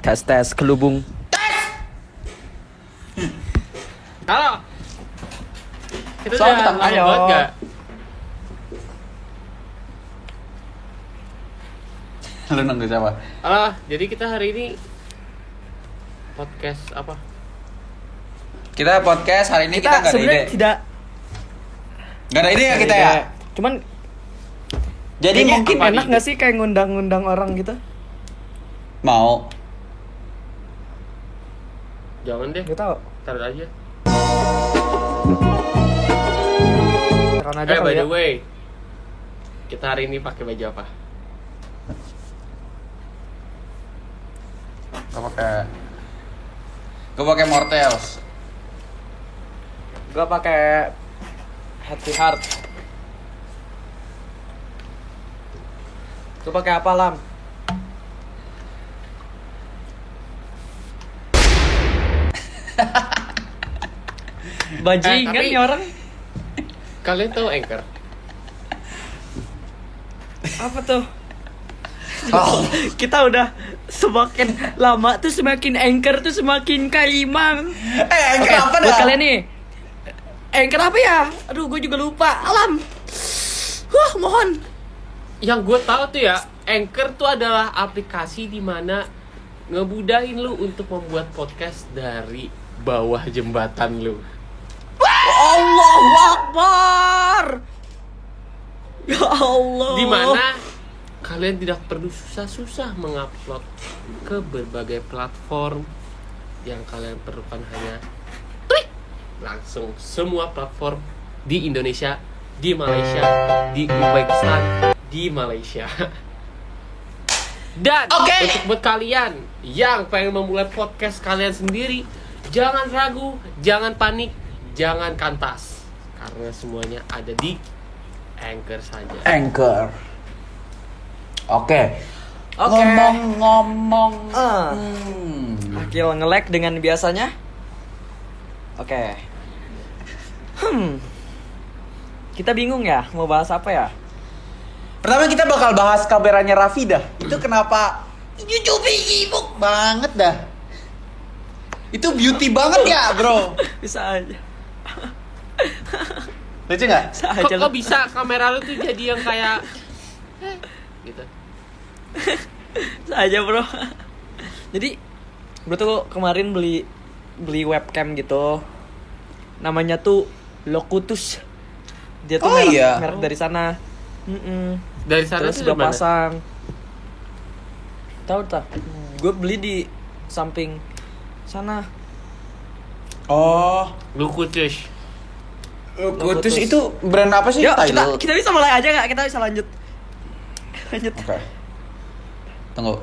Tes tes kelubung. Halo. Kita So, udah kita- ayo. banget gak? Lu nunggu siapa? Halo, jadi kita hari ini podcast apa? Kita podcast hari ini kita, nggak ada ide. sebenarnya tidak Nggak ada ide ya kita ya. Cuman Jadi mungkin enak ide? nggak sih kayak ngundang-ngundang orang gitu? mau. Jangan deh, Gak tau. taruh aja. Karena aja Eh, by ya. the way, kita hari ini pakai baju apa? Gue pakai Gue pakai Mortels. Gua pakai Happy Heart. Gua pakai apa lam? Bajingan Eh, tapi- nih orang. Kalian tahu Anchor? Apa tuh? Oh, Kita udah semakin lama tuh semakin anchor tuh semakin kaimang. eh, Oke, kenapa buat dah? kalian nih. Anchor apa ya? Aduh, gue juga lupa. Alam. Huh, mohon. Yang gue tahu tuh ya, Anchor tuh adalah aplikasi di mana ngebudahin lu untuk membuat podcast dari bawah jembatan lu. Allahu Akbar. Ya Allah. di mana kalian tidak perlu susah-susah mengupload ke berbagai platform yang kalian perlukan hanya klik langsung semua platform di Indonesia, di Malaysia, di Uzbekistan, di Malaysia. Dan Oke. untuk buat kalian yang pengen memulai podcast kalian sendiri, jangan ragu, jangan panik, jangan kantas karena semuanya ada di Anchor saja. Anchor. Oke. Oke. Ngomong-ngomong. Ah. Hmm. Akil nge-lag dengan biasanya. Oke. Hmm. Kita bingung ya mau bahas apa ya? Pertama kita bakal bahas kabarnya Rafida. Itu kenapa YouTube sibuk banget dah. Itu beauty banget ya, Bro. Bisa aja. Lucu nggak? Bisa kok, aja. kok bisa kamera lu tuh jadi yang kayak eh, gitu Bisa aja, Bro. Jadi Bro tuh kemarin beli beli webcam gitu. Namanya tuh Locutus. Dia tuh Oh, merek, iya. merek dari sana. Mm-mm. dari sana Terus udah pasang. Tahu tak? Gue beli di samping sana. Oh, lu kutus Lotus itu brand apa sih? Yuk, kita, kita bisa mulai aja nggak? Kita bisa lanjut. Lanjut. Oke. Tunggu.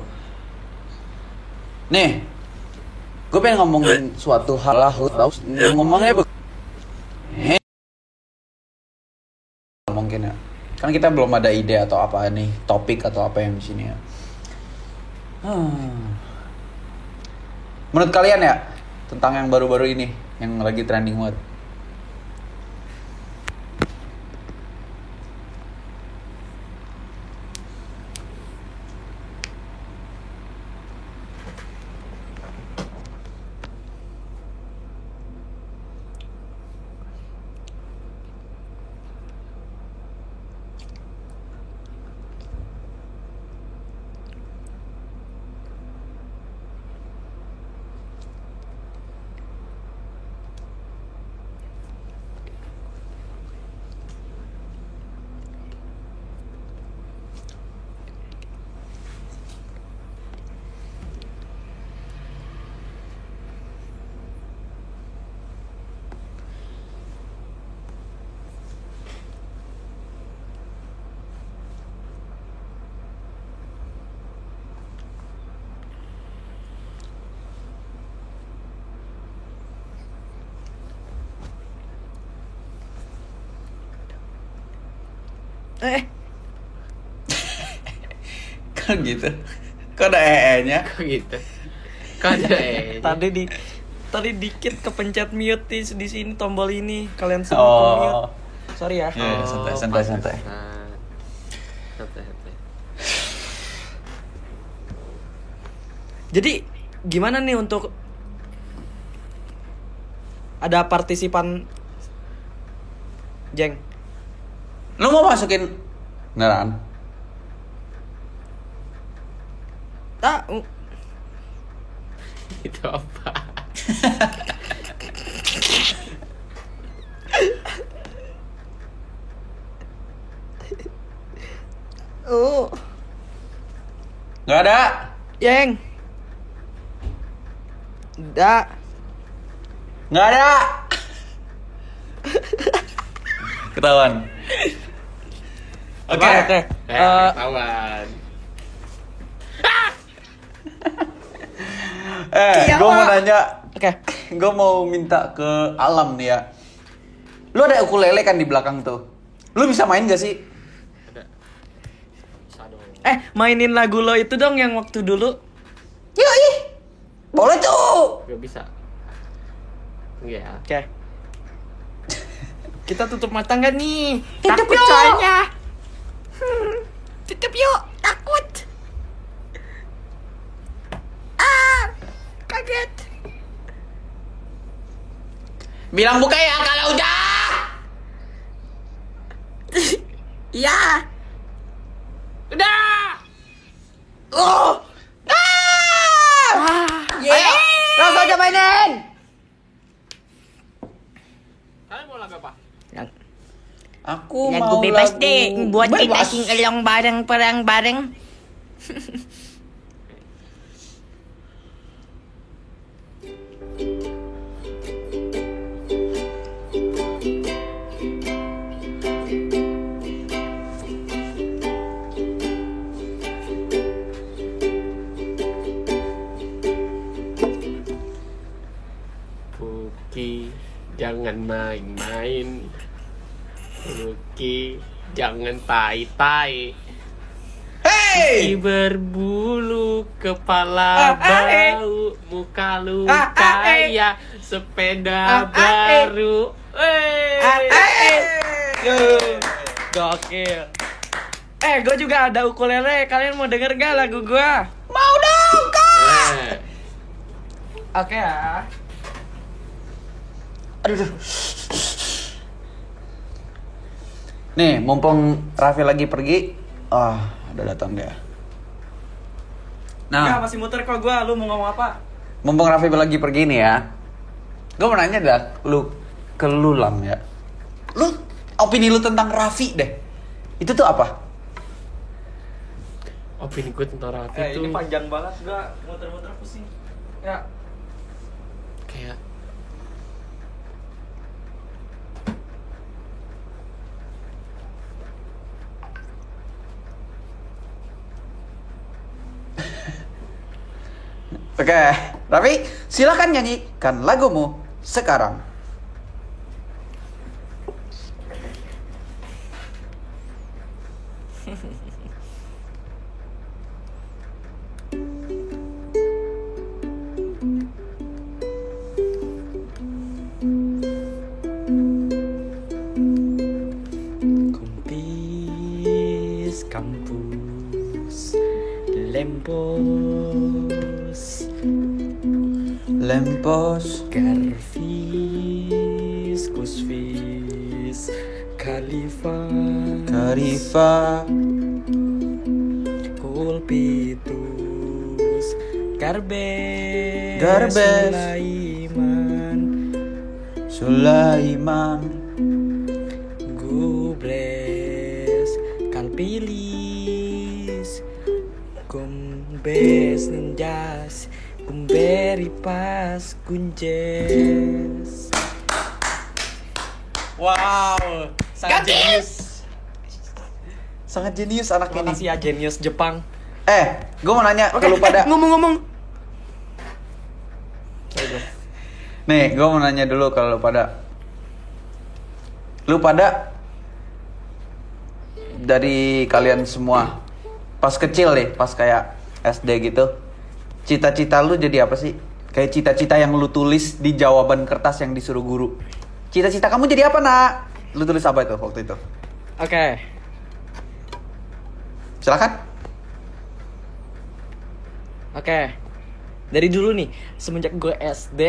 Nih. Gue pengen ngomongin suatu hal lah, lu tahu ngomongnya be- mungkin ya. Kan kita belum ada ide atau apa nih, topik atau apa yang di sini ya. Hmm. Menurut kalian ya tentang yang baru-baru ini yang lagi trending banget. Eh, Kan gitu. Kok ada ee-nya? kok gitu kan ada eh tadi di tadi dikit kepencet mute di, di sini tombol ini. Kalian semua mute. Oh. Sorry ya. Iya, santai, santai, santai. santai santai Jadi gimana nih untuk ada partisipan Jeng Lu mau masukin beneran? tak Itu apa? oh Nggak ada. Jeng Enggak Nggak ada. Ketahuan. Oke. Oke. Eh, Eh, ketahuan. Eh, Iya, gue mau nanya. Oke Gue mau minta ke alam nih ya. Lu ada ukulele kan di belakang tuh. Lu bisa main gak sih? Ada. Eh mainin lagu lo itu dong yang waktu dulu Yoi. Boleh tuh. Gak bisa. Iya. Oke Kita tutup mata nggak nih? Tutup Takut yuk. soalnya Hmm, Tutup yuk Takut Ah Kaget Bilang buka ya kalau udah. Ya Udah. Oh. Ah. ah, Ayo, langsung aja mainin. Kalian mau lagu apa? Yang Aku Lagu mau bebas lagu deh Buat kita sing along bareng perang bareng tai-tai. Hey. Puki berbulu, Ah, kepala ah, eh. bau, muka lu Ah, ah, eh. kayak sepeda Ah, ah, eh. baru. Eh. Ah, ah, eh. Gokil Eh gue juga ada ukulele Kalian mau denger gak lagu gue? Mau dong, Kak. Eh. Oke ya Aduh. aduh. Nih, mumpung Raffi lagi pergi, ah, udah datang dia. Nah. Nah, masih muter kok gue Lu mau ngomong apa? mumpung Raffi lagi pergi nih ya. Gue mau nanya dah, lu ke lu Lam ya. Lu opini lu tentang Raffi deh. Itu tuh apa? Opini gue tentang Raffi Eh tuh ini panjang banget gue muter-muter pusing Ya kayak Oke, Raffi, silakan nyanyikan lagumu sekarang. Kumpis kampus Lempos Lempos, Garvis Kusvis Khalifa. Karifa, Kulpitus Garbes Garbes. Sulaiman. Sulaiman, Gubres Kalpilis. Kumbes Ninjas Kumberi Pas Kunjes Wow Sangat jenius sangat jenius anak Terima ini. kasih ya jenius Jepang Eh, gue mau nanya ke lu pada. ngomong-ngomong Nih, gue mau nanya dulu kalau lu pada. Lu pada dari kalian semua pas kecil deh, pas kayak SD gitu. Cita-cita lu jadi apa sih? Kayak cita-cita yang lu tulis di jawaban kertas yang disuruh guru. Cita-cita kamu jadi apa, Nak? Lu tulis apa itu waktu itu? Oke Silakan. Oke dari dulu nih semenjak gue SD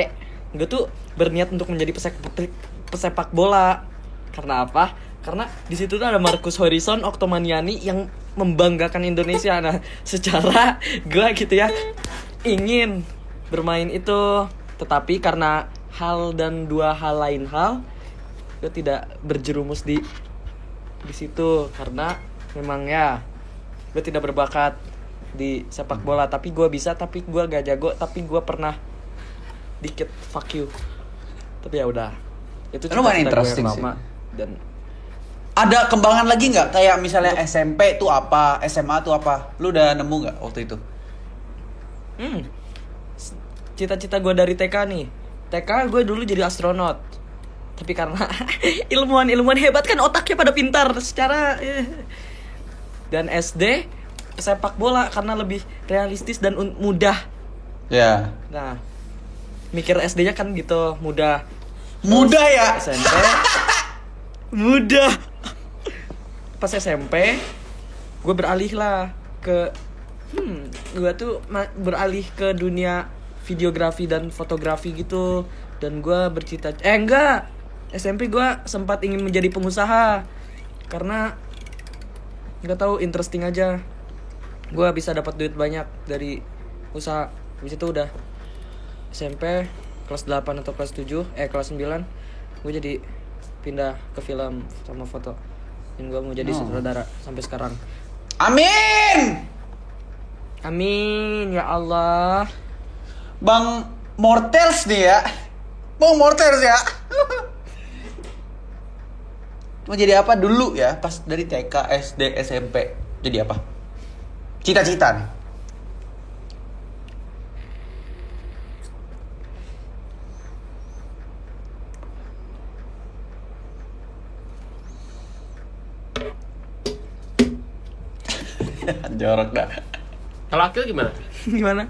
gue tuh berniat untuk menjadi pesepak pesepak bola karena apa karena di situ tuh ada Marcus Horizon Oktomaniani yang membanggakan Indonesia nah secara gue gitu ya ingin bermain itu tetapi karena hal dan dua hal lain hal gue tidak berjerumus di di situ karena memang ya gue tidak berbakat di sepak bola tapi gue bisa tapi gue gak jago tapi gue pernah dikit fuck you tapi ya udah itu Lumayan cita-cita gue yang interesting lama sih. dan Ada kembangan lagi nggak? Kayak misalnya SMP tuh apa, SMA tuh apa? Lu udah nemu nggak waktu itu? Hmm, cita-cita gue dari TK nih. TK gue dulu jadi astronot. Tapi karena ilmuwan-ilmuwan hebat kan otaknya pada pintar secara eh. dan SD sepak bola karena lebih realistis dan mudah. Ya. nah mikir SD-nya kan gitu mudah. Mudah ya. SMP mudah. Pas SMP gue beralih lah ke hmm gue tuh beralih ke dunia videografi dan fotografi gitu. Dan gue bercita eh enggak. SMP gue sempat ingin menjadi pengusaha. Karena nggak tahu interesting aja. Gue bisa dapat duit banyak dari usaha. Habis itu udah SMP kelas 8 atau kelas 7 eh kelas 9 gue jadi pindah ke film sama foto. Dan gue mau jadi Oh. sutradara sampai sekarang. Amin. Amin ya Allah Bang Mortels nih ya. Bang Mortels ya. Mau jadi apa dulu ya? Pas dari TK, SD, SMP. Jadi apa? Cita-cita nih. Jorok dah. Kalau Akil gimana? gimana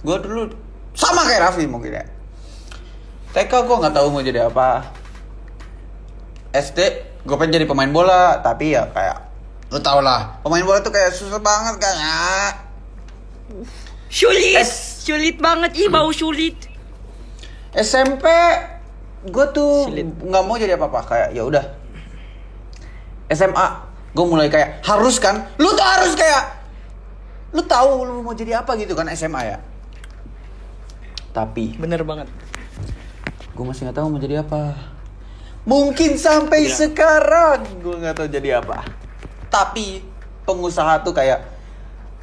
Gue dulu sama kayak Raffi mungkin ya. TK gue nggak tahu mau jadi apa. SD gue pengen jadi pemain bola, tapi ya kayak lu tau lah, pemain bola tuh kayak susah banget kayaknya. sulit Es- sulit banget ih bau sulit SMP gue tuh Sulit. nggak mau jadi apa-apa kayak ya udah. SMA gue mulai kayak harus kan, lu tuh harus kayak lu tahu lu mau jadi apa gitu kan SMA ya. Tapi bener banget. gue masih nggak tahu mau jadi apa. Mungkin sampai Iya. sekarang gue nggak tahu jadi apa. Tapi pengusaha tuh kayak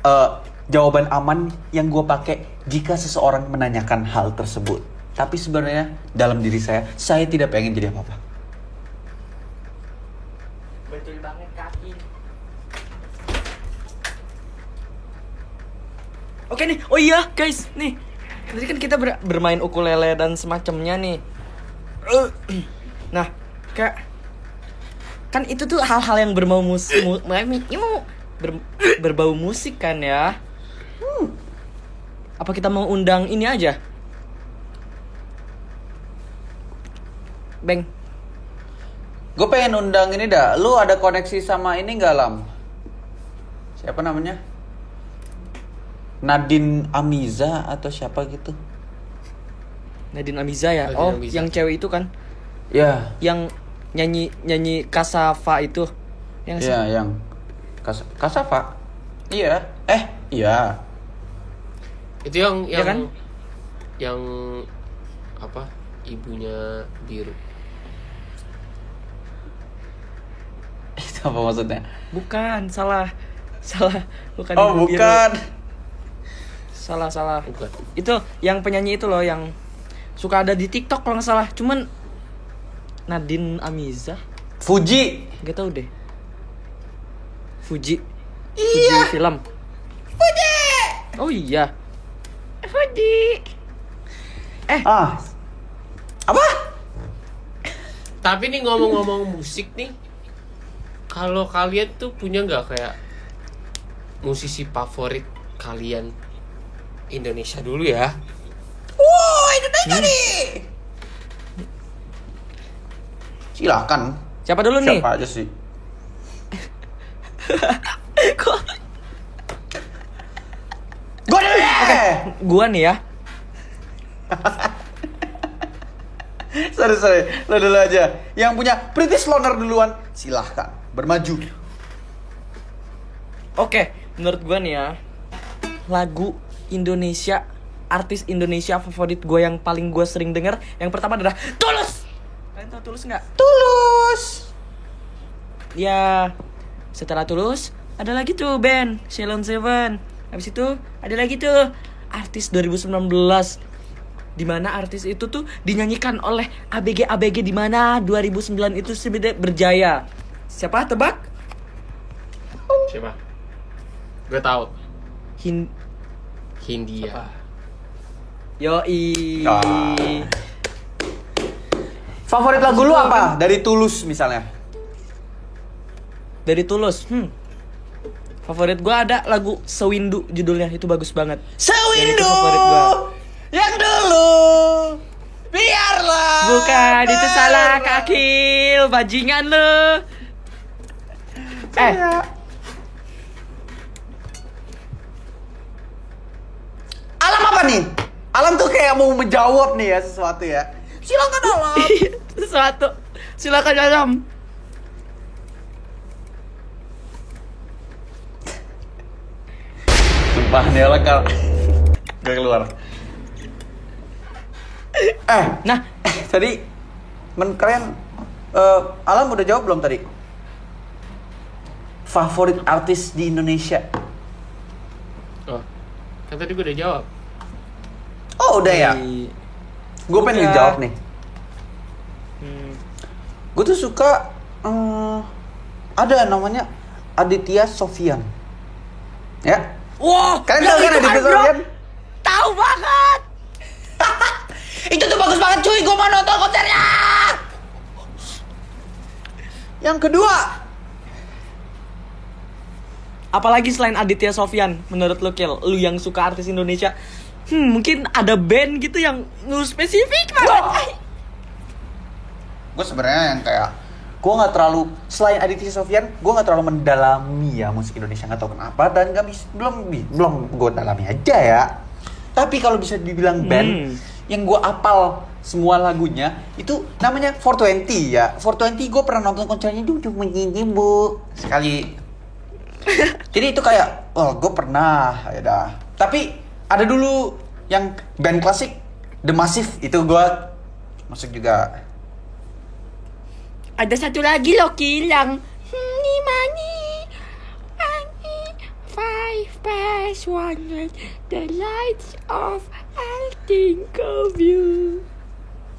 eh, jawaban aman yang gue pakai jika seseorang menanyakan hal tersebut. Tapi sebenarnya dalam diri saya saya tidak pengen jadi apa apa betul banget kaki oke nih oh iya guys nih. Tadi kan kita ber- bermain ukulele dan semacamnya nih. Eh, nah kayak kan itu tuh hal-hal yang berbau musik mu, ber- berbau musik kan ya? Hmm. apa kita mau undang ini aja? Beng. Gue pengen undang ini dah. Lu ada koneksi sama ini nggak lam? Siapa namanya Nadine Amiza atau siapa gitu Nadine Amiza ya Nadine oh Amiza. yang cewek itu kan ya yang nyanyi nyanyi Kasava itu yang sih Iya, yang Kas Kasava. Iya. Eh, iya. Itu yang Iya yang kan? yang apa? Ibunya biru. Itu apa maksudnya? bukan salah salah bukan oh, Ibu Biru. Salah salah Bukan. itu yang penyanyi itu loh yang suka ada di TikTok kalau nggak salah. Cuman Nadine Amiza Fuji. nggak tahu deh. Fuji. Iya. Fuji film. Fuji. Oh iya. Fuji. Eh. Ah. Apa? Tapi nih ngomong-ngomong musik nih, kalau kalian tuh punya nggak kayak musisi favorit kalian Indonesia dulu ya? Wow, Indonesia nih. Silakan. siapa dulu nih Siapa aja sih? kok Gue deh. Gua nih ya. sorry sorry, lo dulu aja. Yang punya British Loner duluan, silahkan bermaju. Oke, menurut gua nih ya. Lagu Indonesia artis Indonesia favorit gue yang paling gue sering denger yang pertama adalah Tulus. Kalian tahu Tulus nggak? Tulus. Ya, setelah Tulus ada lagi tuh band Ceylon Seven. Habis itu ada lagi tuh artis 2019 di mana artis itu tuh dinyanyikan oleh ABG ABG di mana 2009 itu sebenarnya berjaya. Siapa tebak? Siapa? Gue tahu. Hin Hindia. Yoi. Ah. Favorit lagu lu apa? Dari Tulus misalnya. Dari Tulus. Hmm. Favorit gua ada lagu Sewindu judulnya itu bagus banget. Sewindu favorit gua. yang dulu biarlah Bukan itu salah kakil bajingan lu. Eh, Alam apa nih? Alam tuh kayak mau menjawab nih ya sesuatu ya. Silakan Alam. sesuatu. Silakan Alam. Sumpah nih Alam gak keluar. Eh, Nah, tadi men kalian eh, Alam udah jawab belum tadi? Favorit artis di Indonesia. Oh, kan tadi gue udah jawab. Oh, udah ya. Gue pengen dijawab nih. Hmm. Gue tuh suka eh, ada namanya Aditya Sofian. Ya. Wah, Kalian tahu kan Aditya. Sofian? Tahu banget. Itu tuh bagus banget cuy, gue mau nonton konsernya. Yang kedua, Apalagi selain Aditya Sofyan, menurut lu Kil, lu yang suka artis Indonesia, hmm, mungkin ada band gitu yang lu spesifik banget. gue sebenarnya yang kayak gue nggak terlalu selain Aditya Sofian, gue nggak terlalu mendalami ya musik Indonesia nggak tahu kenapa dan nggak bisa belum belum gue dalami aja ya. Tapi kalau bisa dibilang band Hmm. yang gue apal semua lagunya itu namanya 420 ya. 420 gue pernah nonton konsernya duduk begini bu sekali. Jadi itu kayak, oh gue pernah ya dah. Tapi ada dulu yang band klasik The Massive itu gue masuk juga. Ada satu lagi loh Kil yang Ni mani Mani Five past one The lights off I think of you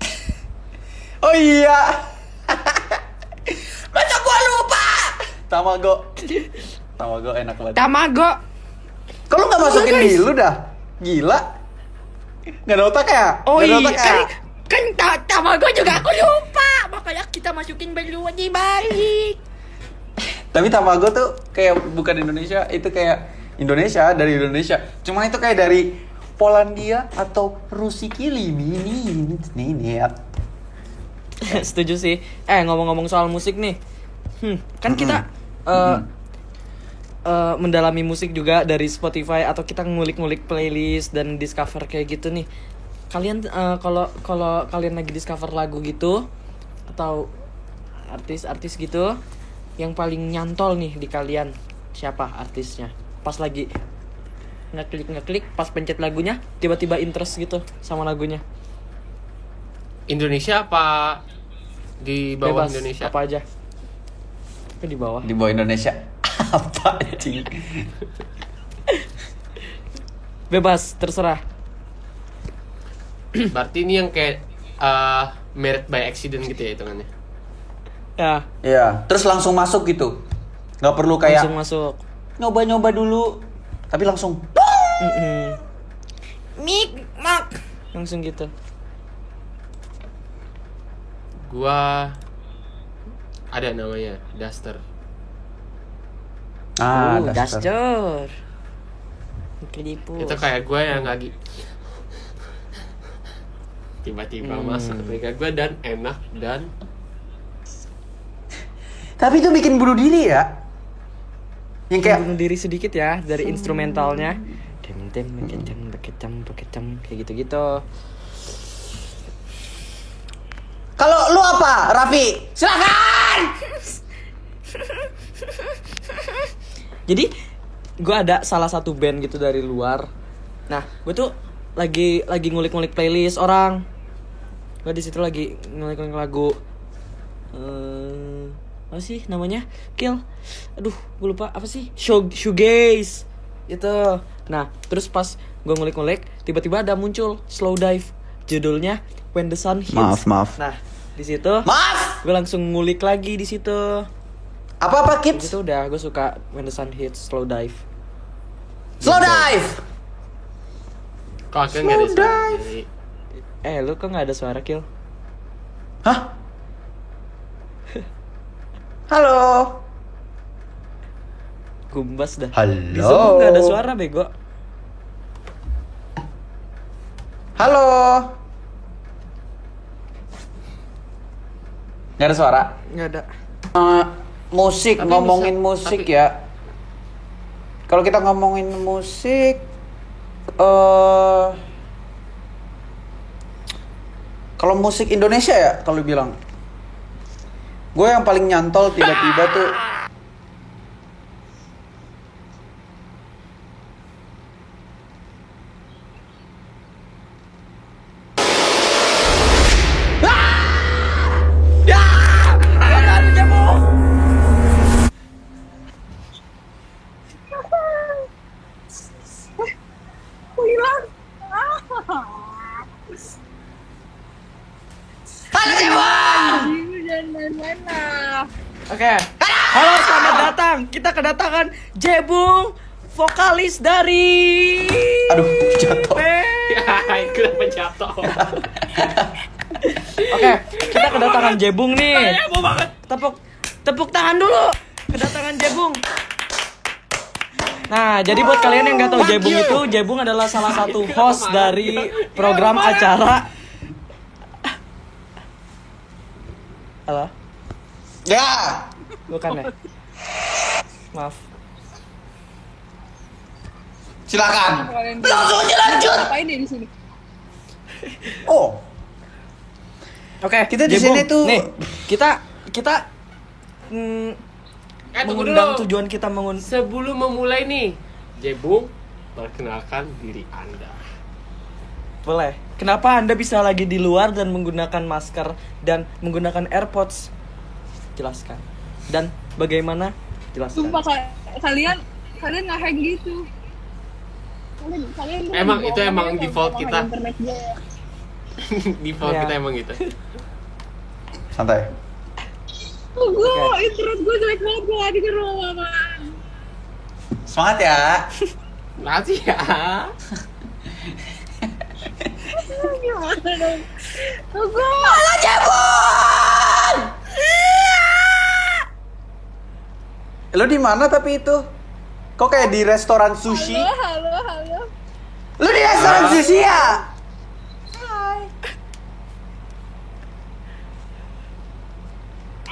Oh iya. Masa gua lupa? Tamago. Tamago enak banget. Tamago Kalau nggak masukin di lu dah. Gila. Nggak ada otak ya? Oh ada iya otak ya? kan Kan ta- Tamago juga aku lupa Makanya kita masukin berdua di balik Tapi Tamago tuh kayak bukan Indonesia, itu kayak Indonesia dari Indonesia. Cuma itu kayak dari Polandia atau Rusikili mini ini ya. Setuju sih. Eh ngomong-ngomong soal musik nih, hmm, kan kita eh, eh, mendalami musik juga dari Spotify atau kita ngulik-ngulik playlist dan discover kayak gitu nih. Kalian eh, kalau kalau kalian lagi discover lagu gitu atau artis-artis gitu, yang paling nyantol nih di kalian siapa artisnya? Pas lagi ngeklik ngeklik pas pencet lagunya tiba-tiba interest gitu sama lagunya Indonesia apa di bawah bebas Indonesia? apa aja di bawah Di bawah Indonesia. Apa anjing? bebas terserah Berarti ini yang kayak eh merit by accident gitu ya hitungannya. ya Iya, terus langsung masuk gitu. Nggak perlu kayak langsung masuk nyoba-nyoba dulu, tapi langsung. Mik Mak langsung gitu Gua ada namanya Duster. Ah, uh, Duster. Duster Kelipus. Itu kayak gue yang lagi tiba-tiba Hmm. masuk ke telinga gue dan enak dan Tapi itu bikin bunuh diri ya. Yang kayak bunuh diri sedikit ya dari instrumentalnya. Ding Beketem, beketem, beketem, beketem, kayak gitu-gitu. Kalau lu apa, Raffi? Silakan. Jadi gue ada salah satu band gitu dari luar. Nah, gue tuh lagi lagi ngulik-ngulik playlist orang. Gue di situ lagi ngulik-ngulik lagu. Eh, apa sih namanya? Kill. Aduh, gue lupa apa sih? Show shoegaze. Itu. Nah, terus pas gue ngulik-ngulik, tiba-tiba ada muncul slow dive. Judulnya When the Sun Hits. Maaf, maaf. Nah, di situ Maaf. gue langsung ngulik lagi di situ. Apa apa kids? situ udah gue suka When the Sun Hits Slow Dive. Slow dive. Kok kan nggak ada Slow suara dive. Eh, lu kok nggak ada suara kill? Hah? Halo. Gumbas dah. Halo. Di Zoom nggak ada suara bego. Halo. Gak ada suara. Nggak ada. Eh, musik Tapi ngomongin bisa- musik tapi- ya. Kalau kita ngomongin musik, eh kalau musik Indonesia ya, kalau bilang, gue yang paling nyantol tiba-tiba tuh. Dari Aduh, jatuh. Band. kenapa jatuh Oke, kita kedatangan Jebung nih. Tepuk tepuk tangan dulu. Kedatangan Jebung. Nah, jadi buat kalian yang nggak tahu Jebung itu, Jebung adalah salah satu host dari program acara. Halo, Ya. bukan ya? Maaf. Silakan. Langsung aja lanjut. Ngapain dia di sini? Oh, Oke, Kita di sini tuh- nih kita kita mm, eh mengundang dulu tujuan kita mengun sebelum memulai nih Jebung perkenalkan diri anda boleh. Kenapa anda bisa lagi di luar dan menggunakan masker dan menggunakan AirPods? Jelaskan. Dan bagaimana? Jelaskan. Sumpah ka- kalian kalian nggak hack gitu. Kalian, kalian Emang itu emang default kita. Default Iya. kita emang gitu santai. Oh, gue Oke. internet gue jelek banget gue lagi di rumah man. Semangat ya. Makasih ya Gimana dong? Oh, gue Lo di mana tapi itu? Kok kayak di restoran sushi? halo halo halo. Lo di restoran sushi ya?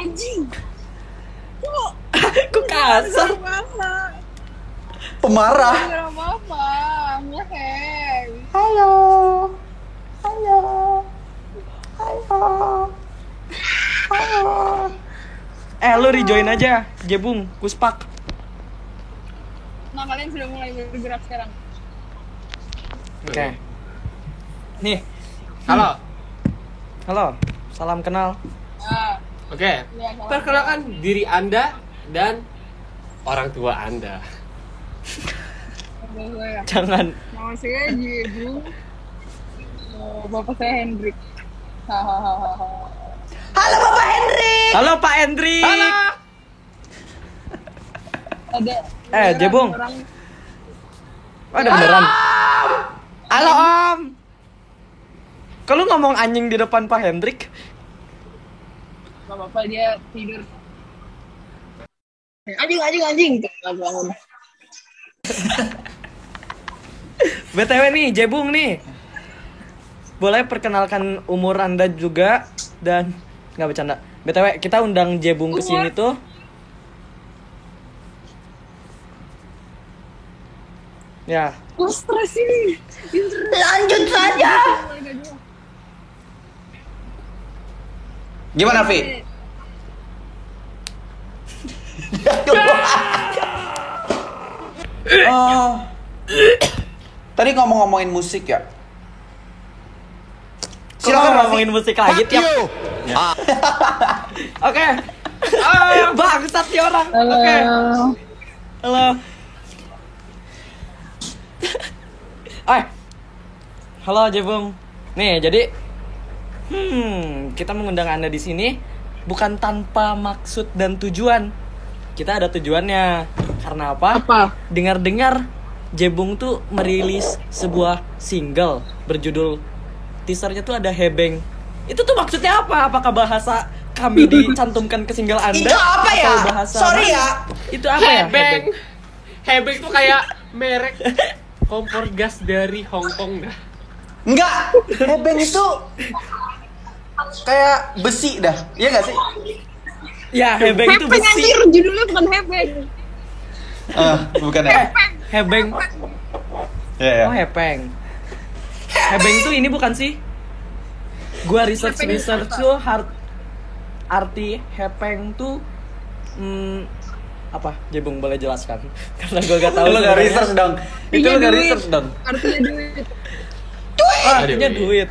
Anjing. Kok Kok kasar? Pemarah. Halo. Halo. Halo. Halo. Eh, lu rejoin aja, Jebung, Kuspak. Nah kalian sudah mulai bergerak sekarang. Oke. Nih, halo halo. Salam kenal. Ah, oke Iya, salah. perkenalkan diri anda dan orang tua anda. Jangan Nama saya Jebu. Oh, Bapak saya Hendrik. Hahaha. Halo Bapak Henry. Halo Pak Hendrik. halo Ada. Eh, Jebung. Orang Oh, ada beneran. Halo Om. Kalau ngomong anjing di depan Pak Hendrik, apa-apa dia tidur. Anjing, anjing, anjing. Bangun. BTW nih, Jebung nih. Boleh perkenalkan umur Anda juga dan nggak bercanda. BTW kita undang Jebung ke sini Umur? tuh. Ya, Kok stres ini? Lanjut saja. Gimana, Vi? Oh. Tadi ngomong-ngomongin musik ya. Kok Silakan Raffi. ngomongin musik lagi tiap Oke. Ah, bangsat nih orang. Halo. Oke. Halo. Eh. Halo Jebung. Nih, jadi hmm, kita mengundang Anda di sini bukan tanpa maksud dan tujuan. Kita ada tujuannya. Karena apa? Apa? Dengar-dengar Jebung tuh merilis sebuah single berjudul teasernya tuh ada hebeng. Itu tuh maksudnya apa? Apakah bahasa kami dicantumkan ke single Anda? Itu apa ya? Bahasa Sorry ya. Itu apa ya? Hebeng. Hebeng tuh kayak merek kompor gas dari Hong Kong dah. Enggak, hebeng itu kayak besi dah. Iya gak sih? Ya, hebeng itu Hepeng besi. anjir, judulnya bukan Hepeng. Eh, bukan ya? Hebeng. Iya, ya. Oh, hepeng. Hebeng itu ini bukan sih? Gua research research tuh hard arti hepeng tuh hmm, apa? Jebung boleh jelaskan? Karena gua gak tahu. Lu gak research dong. Itu lu Artinya gak research dong. Artinya duit. Oh, artinya duit.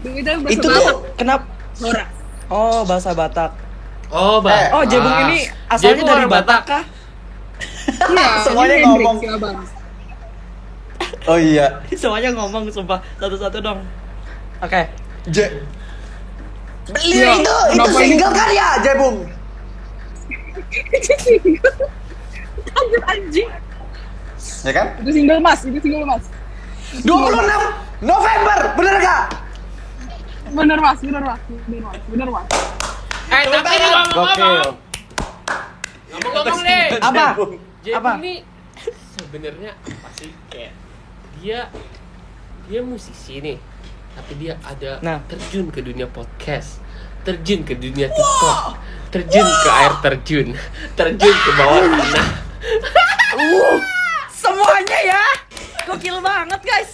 Duitnya bahasa Itu Batak. tuh Kenapa? Nora. Oh, bahasa Batak. Oh, Batak. Oh, Jebung ini asalnya Jebung dari Batak kah? Iya, Semuanya ngomong. si abang. Oh iya. Semuanya ngomong sumpah satu-satu dong. Oke. J. Beli Iya, itu, itu single ini? kan ya, Jebung? Anjir anjing. Ya kan? Itu single mas, itu single mas. 26 November, bener gak? Bener mas, bener mas, bener mas, bener mas. Eh, tapi Gokil. ngomong-ngomong. Ngomong-ngomong nih. Apa? Jebung Apa? ini sebenarnya apa sih kayak dia dia musisi nih tapi dia ada Nah. terjun ke dunia podcast terjun ke dunia TikTok terjun ke air terjun terjun ke bawah tanah Semuanya ya. Gokil banget, guys.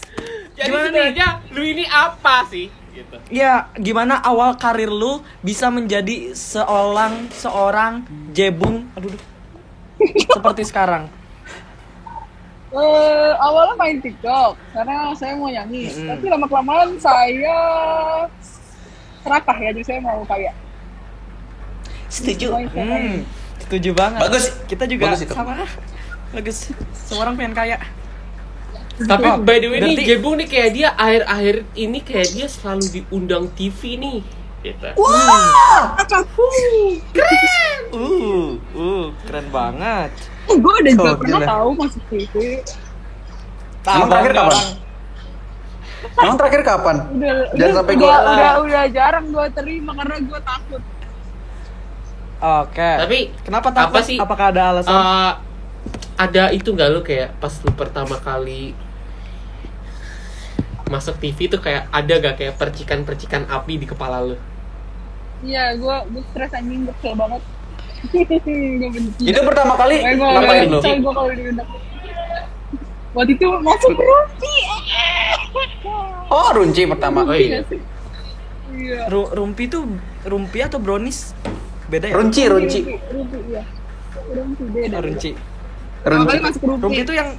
jadi Gimana nih? sebenarnya lu ini apa sih gitu Ya, gimana awal karir lu bisa menjadi seorang seorang jebung aduh duh. seperti sekarang? Eh, awalnya main TikTok karena saya mau nyanyi, Mm-mm. tapi lama kelamaan saya serakah ya, jadi saya mau kaya. Setuju. Hmm, setuju banget. Bagus. Kita juga Bagus itu. sama. Bagus. Semua orang pengen kaya. tapi Oh, by the way nih Jebung nih kayak dia akhir-akhir ini kayak dia selalu diundang TV nih gitu Uh, uh, keren banget. Oh, gue udah juga Oh, pernah gila. tahu masuk TV. Emang terakhir kapan? orang. Emang terakhir kapan? Udah, Jangan udah, sampai udah, gua- udah, udah jarang gue terima karena gue takut. Oke. Tapi, kenapa apa takut? sih? Apakah ada alasan? Eh, ada itu nggak lu kayak pas lu pertama kali masuk TV tuh kayak ada gak kayak percikan-percikan api di kepala lu? Iya, gue gue stres anjing, gue kesel banget. gue benci. Itu pertama kali ngapain lu? gue kalau. Waktu itu masuk rumpi. Oh, runci pertama. Oh, Rumpi iya. sih? Iya. Ru- rumpi tuh rumpi atau brownies? Beda ya? Runci, runci. Iya. Rumpi beda. Oh, runci. Pertama Runci. kali masuk rumpi. Rumpi itu yang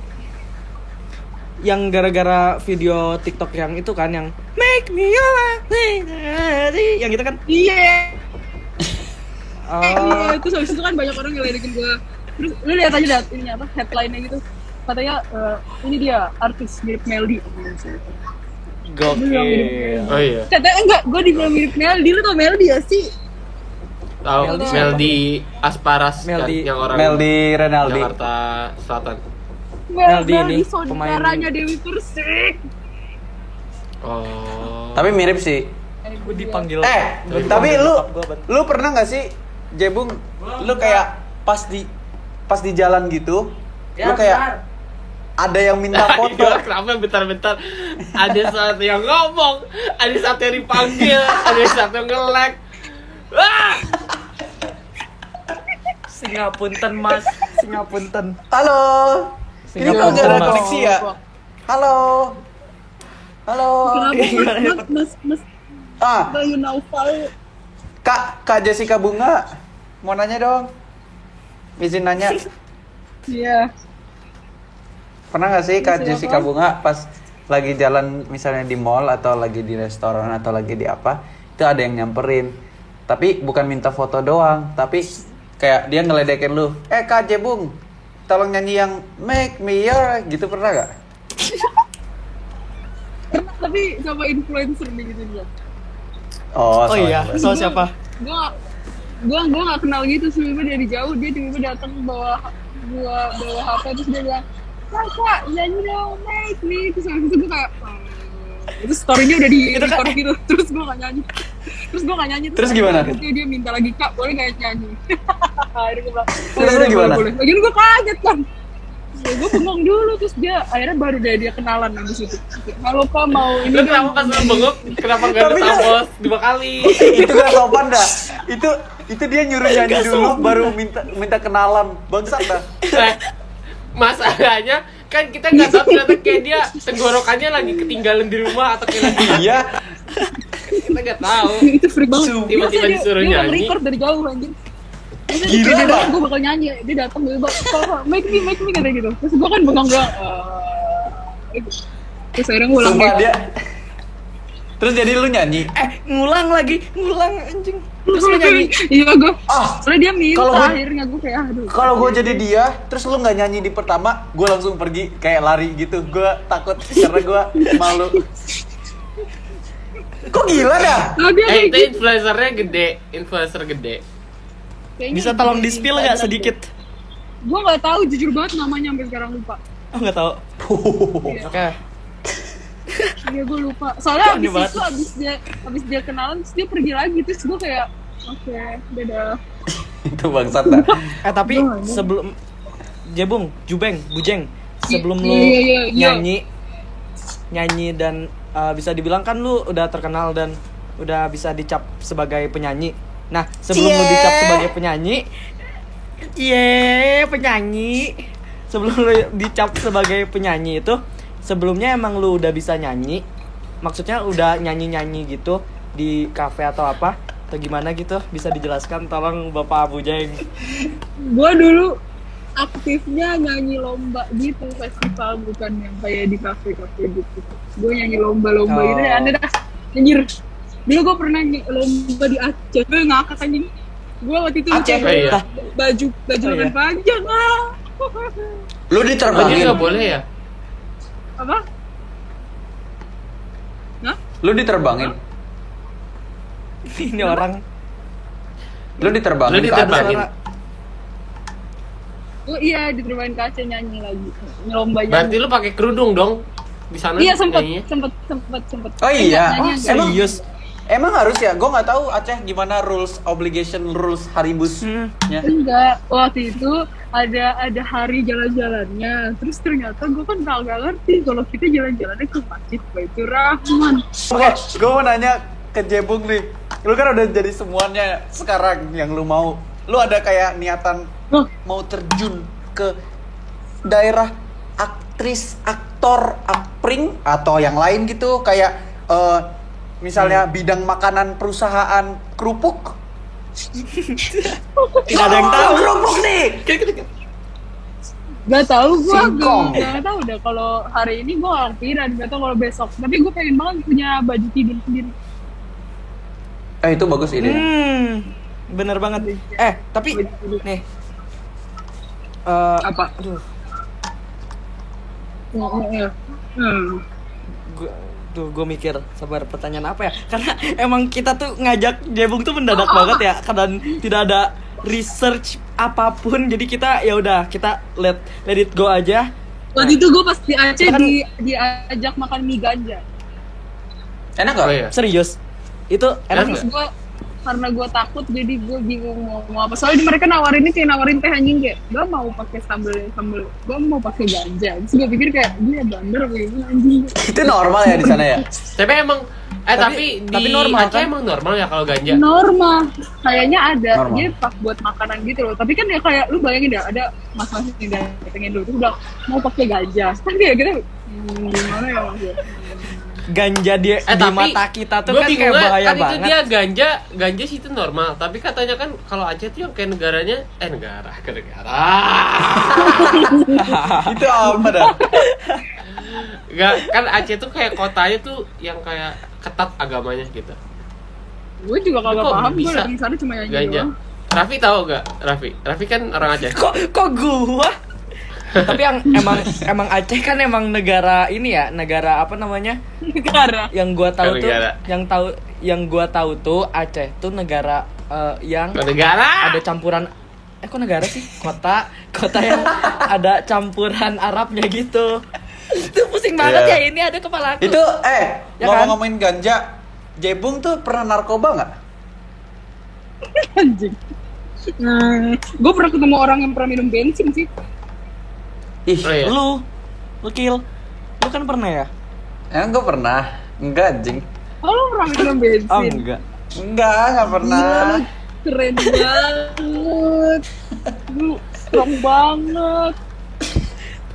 yang gara-gara video TikTok yang itu kan yang make me your lady yang itu kan Iya. oh Iya, terus habis itu kan banyak orang ngeledekin gue Terus lu lihat aja dah ini apa headline-nya gitu Katanya eh, ini dia artis mirip Melody gokil Oh iya. Katanya enggak, gue dibilang mirip Melody, lu tau Melody ya sih? Tahu Meldi Meldi, Asparas kan, Meldi. yang orang Meldi Renaldi. Jakarta Selatan. Melody ini, saudaranya Dewi Persik Oh. Tapi mirip sih. gue dipanggil Eh, gua tapi lu lu pernah nggak sih Jebung lu kayak pas di pas di jalan gitu Ya, lu kayak ada yang minta foto kenapa bentar-bentar ada satu yang ngomong, ada satu yang dipanggil, ada satu yang nge-lag. Wah! Singapunten mas Singapunten halo ada pelan-pelan. koneksi ya? Halo. Halo. Kenapa? Mas, mas, mas, Ah, know file? Kak, Kak Jessica Bunga. Mau nanya dong. Izin nanya. Iya. Pernah nggak sih Kak Siapa? Jessica Bunga pas lagi jalan misalnya di mall atau lagi di restoran atau lagi di apa, itu ada yang nyamperin. Tapi bukan minta foto doang, tapi kayak dia ngeledekin lu. Eh Kak Jebung, tolong nyanyi yang Make Me Your gitu pernah gak? Pernah, tapi sama influencer nih gitu juga. Oh, Oh iya, so siapa? Gua, gua, gua gak kenal gitu sih, tiba dari jauh dia tiba-tiba datang bawa gua bawa HP terus dia bilang, kakak nyanyi dong, make me. Terus habis itu gua kayak, "Hmm." Itu story-nya udah di Itu kan- gitu, terus gua gak nyanyi. Terus gua gak nyanyi. Terus gimana? Terus dia, dia minta lagi, kak boleh gak nyanyi? Akhirnya gua bilang, Terus "Oh, lu boleh, gimana? boleh." Lagian gua kaget kan. Ya, gue bengong dulu terus dia akhirnya baru deh dia kenalan di situ. Halo pak mau ini Lu dong, kenapa pas lu nyanyi." bengong? Kenapa gak ada kan- tampos dua kali? itu gak sopan dah. Itu itu dia nyuruh nyanyi dulu baru minta minta kenalan. Bangsat dah. Eh, masalahnya kan kita nggak tahu ternyata kayak dia tenggorokannya lagi ketinggalan di rumah atau kayak lagi Iya. kita nggak tahu itu freak banget. Tiba-tiba disuruh dia, nyanyi. Dia record dari jauh anjir. Gila, dia datang, gue bakal nyanyi. Dia datang, dia bilang, "Pak, Pak, make me, make me, katanya gitu. Terus gue kan bengong. "Eh." Terus akhirnya gue ulang Sumpah gitu. dia. Terus jadi lu nyanyi. Eh, ngulang lagi, ngulang anjing. Terus lu nyanyi. Iya gue. Ah, Soalnya dia minta Kalau gua- akhirnya gue kayak aduh. Kalau gue jadi dia, terus lu nggak nyanyi di pertama, gue langsung pergi kayak lari gitu. Gue takut karena gue malu. Kok gila dah? Dia eh itu gitu. influencernya gede influencer gede Kayaknya Bisa tolong di spill gak sedikit? Gue gak tahu jujur banget namanya sampai sekarang lupa. Oh, nggak tahu. Oke. Iya gue lupa. Soalnya abis itu abis dia abis dia kenalan terus dia pergi lagi terus gue kayak oke dadah. Itu bangsat dah. Eh, tapi sebelum Jebung, Jubeng, Bujeng, sebelum Iya, lu iya, iya, nyanyi nyanyi dan uh, bisa dibilang kan lu udah terkenal dan udah bisa dicap sebagai penyanyi. Nah, sebelum lu Cie. dicap sebagai penyanyi, Ye, penyanyi. Sebelum lu dicap sebagai penyanyi itu, sebelumnya emang lu udah bisa nyanyi? Maksudnya udah nyanyi-nyanyi gitu di kafe atau apa? Atau gimana gitu? Bisa dijelaskan tolong Bapak Bujeng. Gue dulu aktifnya nyanyi lomba gitu festival bukan yang kayak di kafe-kafe gitu. Gue nyanyi lomba-lomba Oh. gitu ya aneh dah. Anjir. Dulu gue pernah nyanyi lomba di Aceh. Gue ngakak anjing. Gue waktu itu Aceh? pakai Iya. baju baju Oh, lengan iya. panjang ah. Lu diterbangin. nggak boleh ya Apa? Hah? Lu diterbangin. Ini orang Lu diterbangin. Lu diterbangin. Oh iya diterubahin ke Aceh nyanyi lagi. Lomba nyanyi. berarti lu pakai kerudung dong di sana Iya sempet, nyanyinya? sempet, sempet, sempet. Oh iya? nyanyi Oh, serius. Emang harus ya? Gue nggak tahu Aceh gimana rules obligation rules haribus. Hmm. nya. Enggak, waktu itu ada ada hari jalan-jalannya. Terus ternyata gue kan nggak ngerti kalau kita jalan-jalannya ke masjid Baitur Rahman. Oke, gue mau nanya ke Jebung nih. Lu kan udah jadi semuanya sekarang yang lu mau. Lu ada kayak niatan Hah? mau terjun ke daerah aktris, aktor, akpring atau yang lain gitu kayak eh, misalnya bidang makanan perusahaan kerupuk. Tidak ada yang tahu. kerupuk nih. Gak tahu gue, gak, gak tahu deh kalau hari ini gue gak kepikiran, gak tahu kalau besok. Tapi gue pengen banget punya baju tidur sendiri. Eh itu bagus ide. Hmm, bener banget. Eh, tapi nih. eh Apa? aduh. Hmm. gua, tuh gue mikir sabar pertanyaan apa ya? Karena emang kita tuh ngajak Jebung tuh mendadak banget ya, karena tidak ada research apa pun. Jadi kita ya udah kita let let it go aja. Waktu itu gue pas di Aceh Kan- di, diajak makan mie ganja. Enak gak? Oh iya. Serius. Itu enak Enak? Terus gue karena gue takut jadi gue bingung mau, mau apa soalnya mereka nawarin ini kayak nawarin teh anjing kayak gue mau pakai sambal sambal gue mau pakai ganja terus gue pikir kayak dia bandar apa gimana anjing Itu normal ya di sana ya? tapi emang Eh tapi, Tapi- di tapi normal, Aceh kan? emang normal ya kalau ganja. normal kayaknya ada Normal. dia pas buat makanan gitu loh tapi kan ya kayak lu bayangin dah ada mas-mas yang datengin dulu bilang mau pakai ganja kan kayak gitu hmm, gimana ya mas ya? Ganja di, Eh di tapi mata kita tuh kan kayak bahaya kan itu dia ganja, ganja sih itu normal. Tapi katanya kan kalau Aceh tuh yang kayak negaranya, eh negara ke negara. Itu apa dah? Gak, kan Aceh tuh kayak kotanya tuh yang kayak ketat agamanya gitu. gue juga kagak paham gue bisa dateng sana cuma nyanyi Ganja. doang Raffi tahu gak? Raffi, Raffi kan orang Aceh. kok kok gua tapi yang emang emang Aceh kan emang negara ini ya negara apa namanya negara yang gua tahu tuh Negara. yang tahu yang gua tahu tuh Aceh tuh negara eh, yang Ke negara. ada campuran eh kok negara sih kota kota yang ada campuran Arabnya gitu itu pusing banget Iya. ya ini ada kepala aku Itu eh Ya kan? ngomong-ngomongin ganja, Jebung tuh pernah narkoba nggak? anjing hmm, gue pernah ketemu orang yang pernah minum bensin sih Ih, Oh, iya. lu lu kill lu kan pernah ya emang gue pernah. Enggak anjing. oh lu pernah minum bensin oh enggak Enggak, enggak pernah. Gila, lu keren banget lu strong banget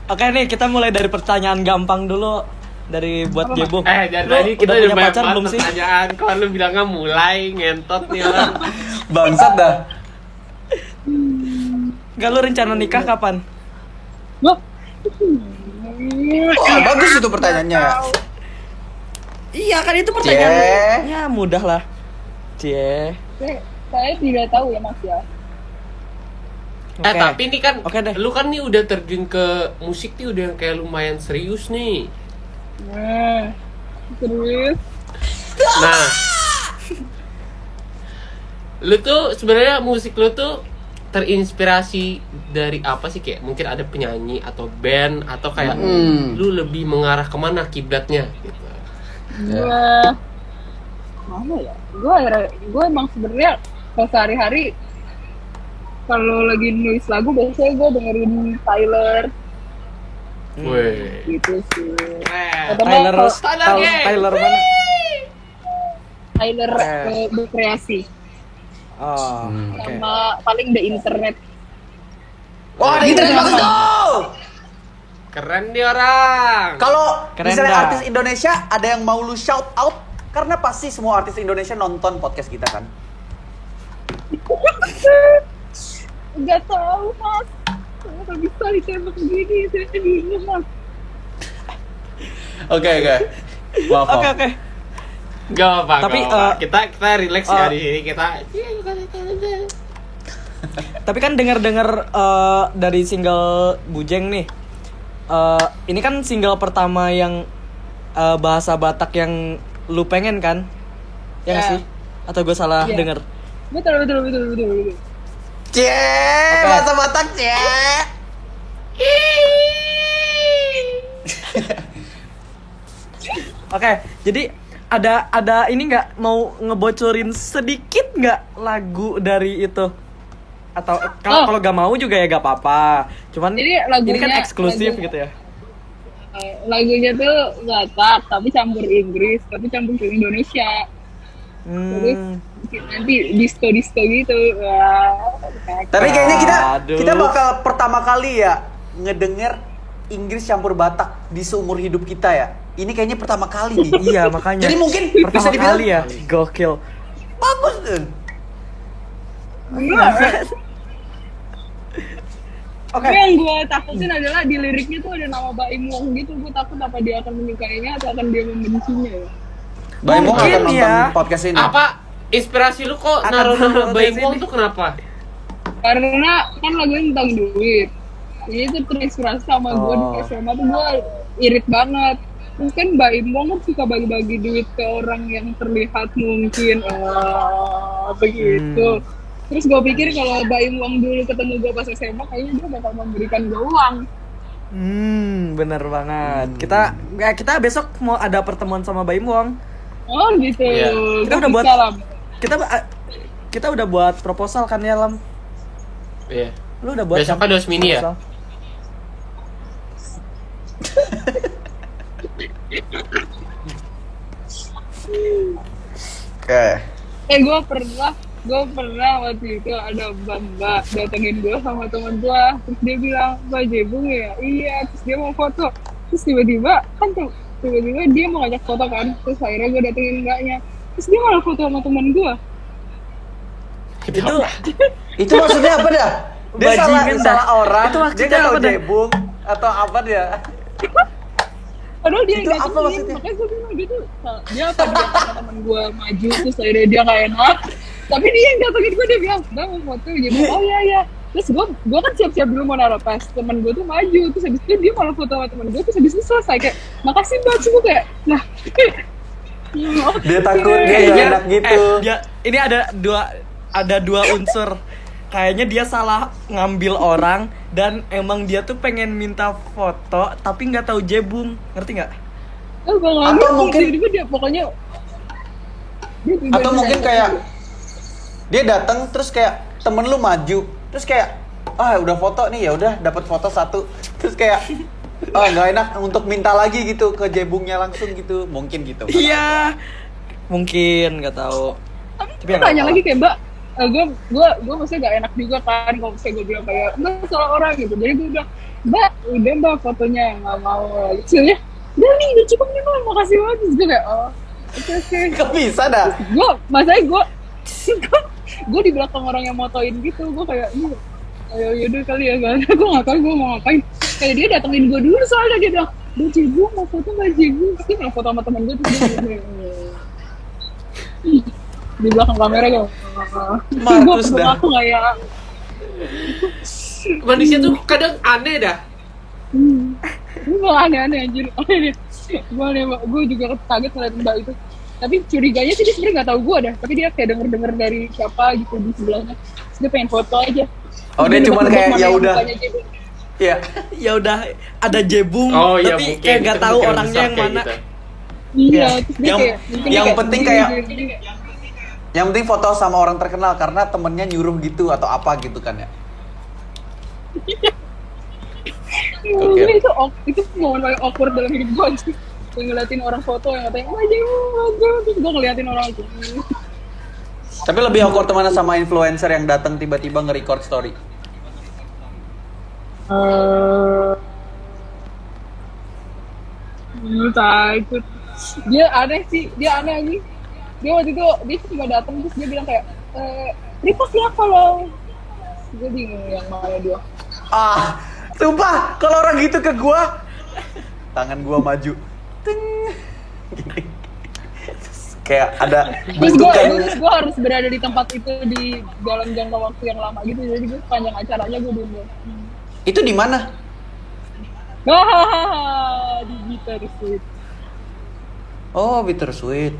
oke nih kita mulai dari pertanyaan gampang dulu dari buat Gebung Eh, dari tadi kita udah punya banyak pacar belum sih pertanyaan. Kalau lu bilangnya mulai ngentot nih orang. Bangsat dah. Gak lu rencana nikah kapan? Wah. Wah, bagus itu pertanyaannya. ya. Iya kan itu pertanyaannya mudah lah. Cie. Saya, tidak tahu ya mas ya Eh Oke. tapi ini kan, Oke deh. lu kan nih udah terjun ke musik nih udah yang kayak lumayan serius nih. nah terus Nah, lu tuh sebenarnya musik lu tuh terinspirasi dari apa sih kayak mungkin ada penyanyi atau band atau kayak Hmm. lu lebih mengarah ke mana kiblatnya gitu. gue mana ya gue gue emang sebenarnya kalau sehari-hari kalau lagi nulis lagu biasanya gue dengerin Tyler Hmm. Weh. gitu sih Tyler Tyler, Tyler. Tyler mana? Tyler eh, berkreasi Oh, Hmm. oke. sama paling the internet Wah, ada internet bagus tuh. Keren nih orang. Kalau misalnya dah. artis Indonesia ada yang mau lu shout out karena pasti semua artis Indonesia nonton podcast kita kan. nggak tahu mas Kenapa bisa ditembak begini saya bingung mas Oke, oke. Oke, oke. Gak apa-apa. Tapi, gak apa-apa. eh, kita kita relax ya eh, di sini kita. Tapi kan dengar-dengar eh, dari single Bujeng nih. eh, ini kan single pertama yang eh, bahasa Batak yang lu pengen kan? Ya Ya. sih? Atau gue salah Iya. denger? betul betul betul betul betul Cie, Oke. bahasa Batak, cie. Oke, jadi ada ada ini nggak mau ngebocorin sedikit nggak lagu dari itu? Atau kalau Oh. kalau gak mau juga ya gak apa-apa. Cuman Jadi ini kan lagunya- eksklusif lagu- gitu ya. Eh, lagunya tuh Batak tapi campur Inggris tapi campur ke Indonesia terus Hmm. nanti disco disco gitu Wah, Tapi kayaknya kita Aduh. kita bakal pertama kali ya ngedenger Inggris campur Batak di seumur hidup kita ya. Ini kayaknya pertama kali nih. Iya makanya. Jadi mungkin pertama bisa dibilang kali ya gokil. bagus tuh. Oke. Tapi yang gue takutin adalah di liriknya tuh ada nama Baim Wong gitu. Gue takut apa dia akan menyukainya atau akan dia membencinya ya. Mau Mungkin akan nonton ya. podcast ini. Apa inspirasi lu kok naruh nama sini. Wong tuh kenapa? Karena kan lagunya tentang duit. Jadi itu terinspirasi sama gue di Oh. SMA tuh gue irit banget. Kan Baim Wong kan suka bagi-bagi duit ke orang yang terlihat mungkin eh, begitu. Terus gue pikir kalau Baim Wong dulu ketemu gue pas SMA kayaknya dia bakal memberikan gue uang. Hmm, bener banget. Kita ya, kita besok mau ada pertemuan sama Baim Wong. Oh gitu. Iya. Kita udah buat- bisa lah. Kita ba- kita udah buat proposal kan ya Lam? Iya. Lu udah buat Besok kan? kan dos mini ya? Oke. Eh gue pernah, gue pernah waktu itu ada mbak datengin gue sama temen gue, terus dia bilang, Mbak Jebung ya? Iya, terus dia mau foto. Terus tiba-tiba, kan tuh, tiba-tiba dia mau ngajak foto kan, terus akhirnya gue datengin mbaknya. Terus dia malah foto sama temen gue. Itu Itu maksudnya apa dah? Dia salah, dah. salah orang, Itu dia dah? jebung atau apa dia? Padahal dia Itu yang apa maksudnya? makanya gue bilang gitu. Dia apa dia karena temen gue maju, terus akhirnya dia gak enak. Tapi dia yang datengin gue, dia bilang, Mbak mau foto. Dia bilang, oh iya iya. Terus gue, gue kan siap-siap dulu mau naruh tas. Temen gue tuh maju, terus habis itu dia malah foto sama temen gue, terus habis itu selesai kayak, makasih mbak, terus gue kayak, nah, Dia takut, dia Eh, dia- enak gitu. eh, dia, ini ada dua ada dua unsur. Kayaknya dia salah ngambil orang dan emang dia tuh pengen minta foto tapi nggak tahu jebung, ngerti nggak? oh Atau ngerti, mungkin- tiba-tiba dia pokoknya, dia Atau mungkin kayak dia datang terus kayak temen lu maju, terus kayak ah udah foto nih ya udah dapat foto satu, terus kayak ah nggak enak untuk minta lagi gitu ke jebungnya langsung gitu, mungkin gitu. Iya. Mungkin nggak tahu. tapi ya tanya lagi kayak mbak eh, gue gue gue maksudnya gak enak juga kan kalau misalnya gue bilang kayak mbak salah orang gitu. Jadi gue bilang mbak udah mbak fotonya nggak mau. Gitu ya udah nih udah cukup nih mbak makasih banget. Terus gue kayak oh oke oke. Kok bisa dah? gue masanya gue gue di belakang orang yang motoin gitu gue kayak ayo yaudah kali ya kan gue nggak tahu gue mau ngapain. Kayak dia datengin gue dulu soalnya dia bilang Jibu mau foto mbak Jibu terus dia mau foto sama temen gue terus bilang, di belakang kamera gue Markus gue dah. aku kayak Manusia tuh kadang aneh dah. hmm, gue aneh-aneh anjir gue aneh gue juga kaget ngeliat mbak itu tapi curiganya sih dia sebenarnya nggak tahu gue dah tapi dia kayak denger denger dari siapa gitu di sebelahnya terus dia pengen foto aja Oh, dia nebak-nebak kayak, ya udah. Iya. Ya udah ada jebung Oh iya tapi mungkin. kayak nggak tahu orangnya yang kayak mana. gitu. iya dia Yang- kayak yang penting kayak- gini. Yang penting foto sama orang terkenal karena temennya nyuruh gitu atau apa gitu kan ya. Oke. Iya, itu itu momen paling awkward dalam hidup gue sih Gue ngeliatin orang foto yang katanya wah jauh wah terus gue ngeliatin orang itu Tapi lebih awkward mana sama influencer yang datang tiba-tiba nge-record story. Eh, hmm, takut dia aneh sih dia aneh lagi dia waktu itu dia cuma datang terus dia bilang kayak eh repost ya kalau gue bingung yang mana dia Ah, sumpah kalau orang gitu ke gua, tangan gua maju. Ting. Gini. Kayak ada terus gue terus gue harus berada di tempat itu di dalam jangka waktu yang lama gitu jadi gue panjang acaranya gue dulu itu di mana? Di gitar sweet Oh, bittersweet.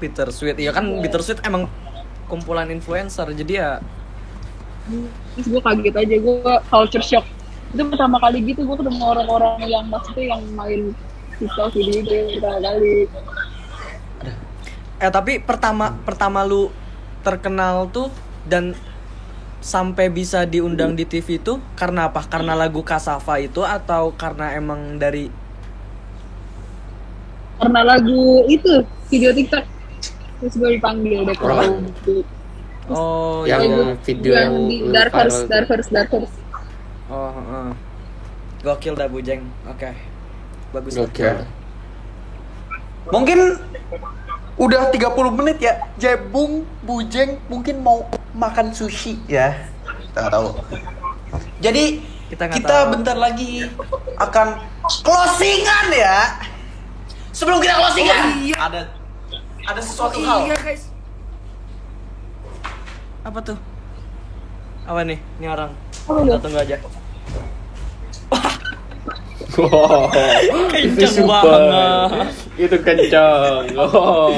Peter Sweet. Iya kan Peter Sweet emang kumpulan influencer jadi ya terus gue kaget aja gue culture shock. Itu pertama kali gitu gue ketemu orang-orang yang maksudnya yang main TikTok video itu pertama kali. Eh tapi pertama pertama lu terkenal tuh dan sampai bisa diundang di TV itu karena apa? Karena lagu Kasava itu atau karena emang dari karena lagu itu video TikTok terus gue dipanggil deh gitu. Oh Yang iya. video yang di Darkers. Darkers Darkers Oh, heeh. Gokil dah Bujeng. Oke. Bagus. dah. Gokil. Mungkin udah 30 menit ya. Jebung, Bujeng mungkin mau makan sushi ya. Kita nggak tahu. Jadi Kita kita, tahu. bentar lagi akan closingan ya. Sebelum kita closingan, ada ada sesuatu hal. guys. Apa tuh? Apa nih? Ini orang. Kita tunggu aja. Wow, super. banget. Itu kencang. Oh.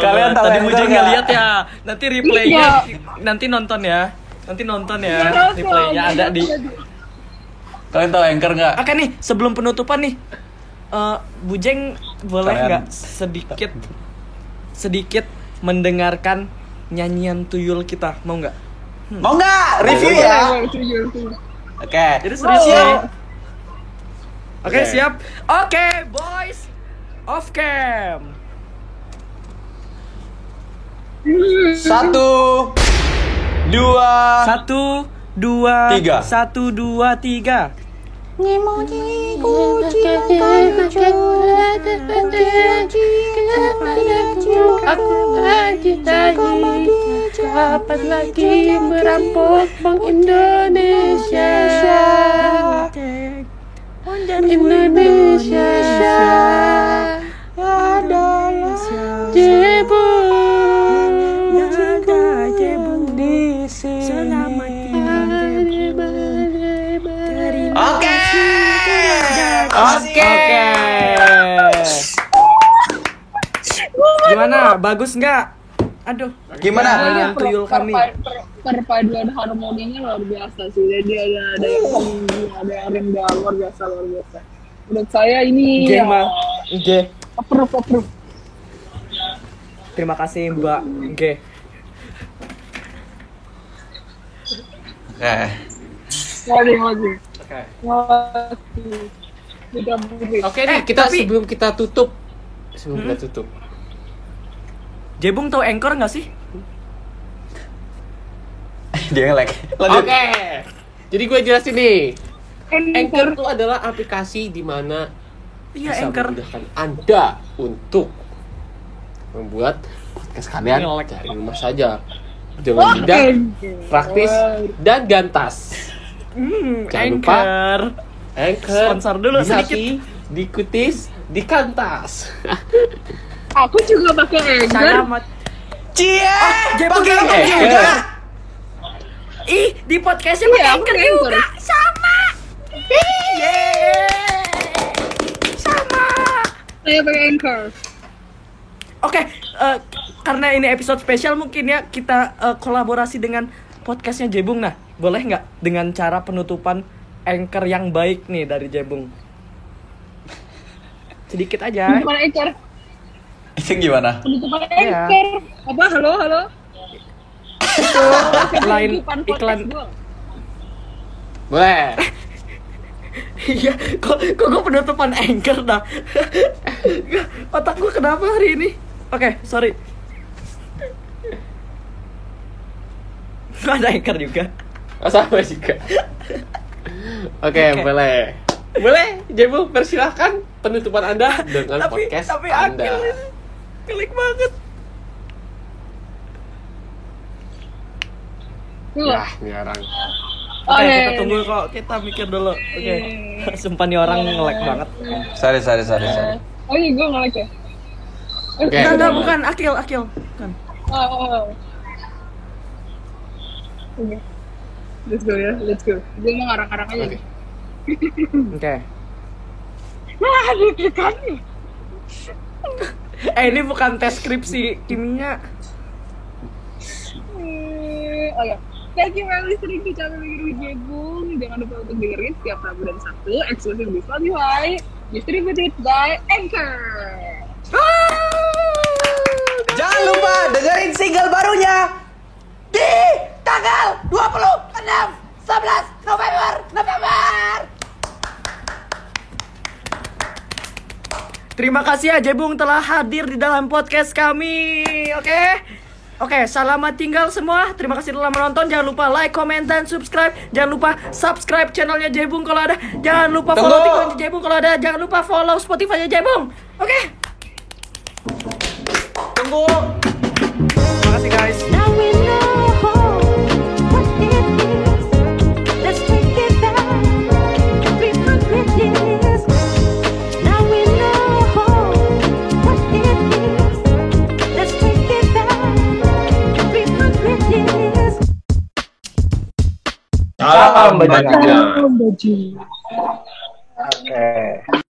Kalian tahu Tadi Bujeng nggak? lihat ya. Nanti replaynya Iya. nanti nonton ya. Nanti nonton ya. Iya, Replaynya ada di Kalian tahu anchor nggak? Oke nih, sebelum penutupan nih, eh Bujeng boleh nggak sedikit sedikit mendengarkan nyanyian tuyul kita, mau nggak? Mau nggak review ya? Oke. Jadi serius ya? Oke Oke. siap. Oke boys, off cam. Satu, dua, Satu, dua, Tiga. Satu, dua, tiga. Aku mencintai Dapat lagi merampok Bank Indonesia Indonesia Oke. Gimana? Bagus nggak? Aduh. Gimana? Kalian tuyul kami. Per- per- perpaduan harmoninya luar biasa sih jadi ada ada yang tinggi ada yang rendah luar biasa luar biasa menurut saya ini G ya. G. approve approve Terima kasih Mbak G. Eh, lagi lagi Oke. lagi tidak boleh Oke nih Eh, kita tapi- sebelum kita tutup Sebelum kita tutup Jebung tahu Anchor nggak sih? dia nge-lag. Lanjut. Oke Jadi gue jelasin nih Anchor Anchor itu adalah aplikasi di mana Iya bisa Anchor. memudahkan Anda untuk membuat podcast kalian dari rumah saja dengan mudah, praktis, dan gantas. Hmm, Jangan lupa. Anchor. Sponsor dulu sedikit. dinaki, dikutis, dikantas. aku juga pakai Anchor Selamat. Cie, Jebung pakai juga. Anchor juga. Ih, di podcastnya Iya, pakai aku Anchor juga. Sama. Yeay. Sama. saya pakai Anchor Oke, eh, karena ini episode spesial mungkin ya kita eh, kolaborasi dengan podcastnya Jebung. Nah, boleh nggak dengan cara penutupan anchor yang baik nih dari Jebung? Sedikit aja. penutupan Anchor Itu gimana? penutupan Iya. Anchor apa halo halo Lain Penutupan podcast iklan. Boleh. Iya, kok kok gue penutupan anchor dah. Otak gue kenapa hari ini? Oke, sorry. Gak ada anchor juga. Oh, sama juga. Oke, Oke. boleh. Boleh, Jebu, persilahkan penutupan Anda dengan tapi podcast tapi Anda. akil ini klik banget. Ya, ini orang. Oke, Oh, iya, kita iya, tunggu kok. Kita mikir dulu. Oke. Sumpah nih orang nge-lag banget. Sorry, sorry, sorry, sorry. oh iya gue nge-like ya Oke. Enggak, enggak, bukan Akil, Akil. Bukan. Oh, oh, oh. Let's go ya, let's go. Gue mau ngarang-ngarang aja. Oke. Oke. Nah, deg-degan nih. Eh, ini bukan tes skripsi kimia. Eh, Oh ya. Thank you for listening to channel Mikir Jebung. Jangan lupa untuk dengerin setiap Rabu dan Sabtu eksklusif di Spotify. Distributed by Anchor. Jangan lupa dengerin single barunya di tanggal 26 11 November November. Terima kasih ya Jebung telah hadir di dalam podcast kami. Oke. Oke, selamat tinggal semua. Terima kasih telah menonton. Jangan lupa like, comment, dan subscribe. Jangan lupa subscribe channelnya Jebung kalau ada. Jangan lupa Tunggu. follow TikToknya Jebung kalau ada. Jangan lupa follow Spotify-nya Jebung. Oke. Tunggu. Terima kasih guys. Now we know Salam Bajingan. Oke.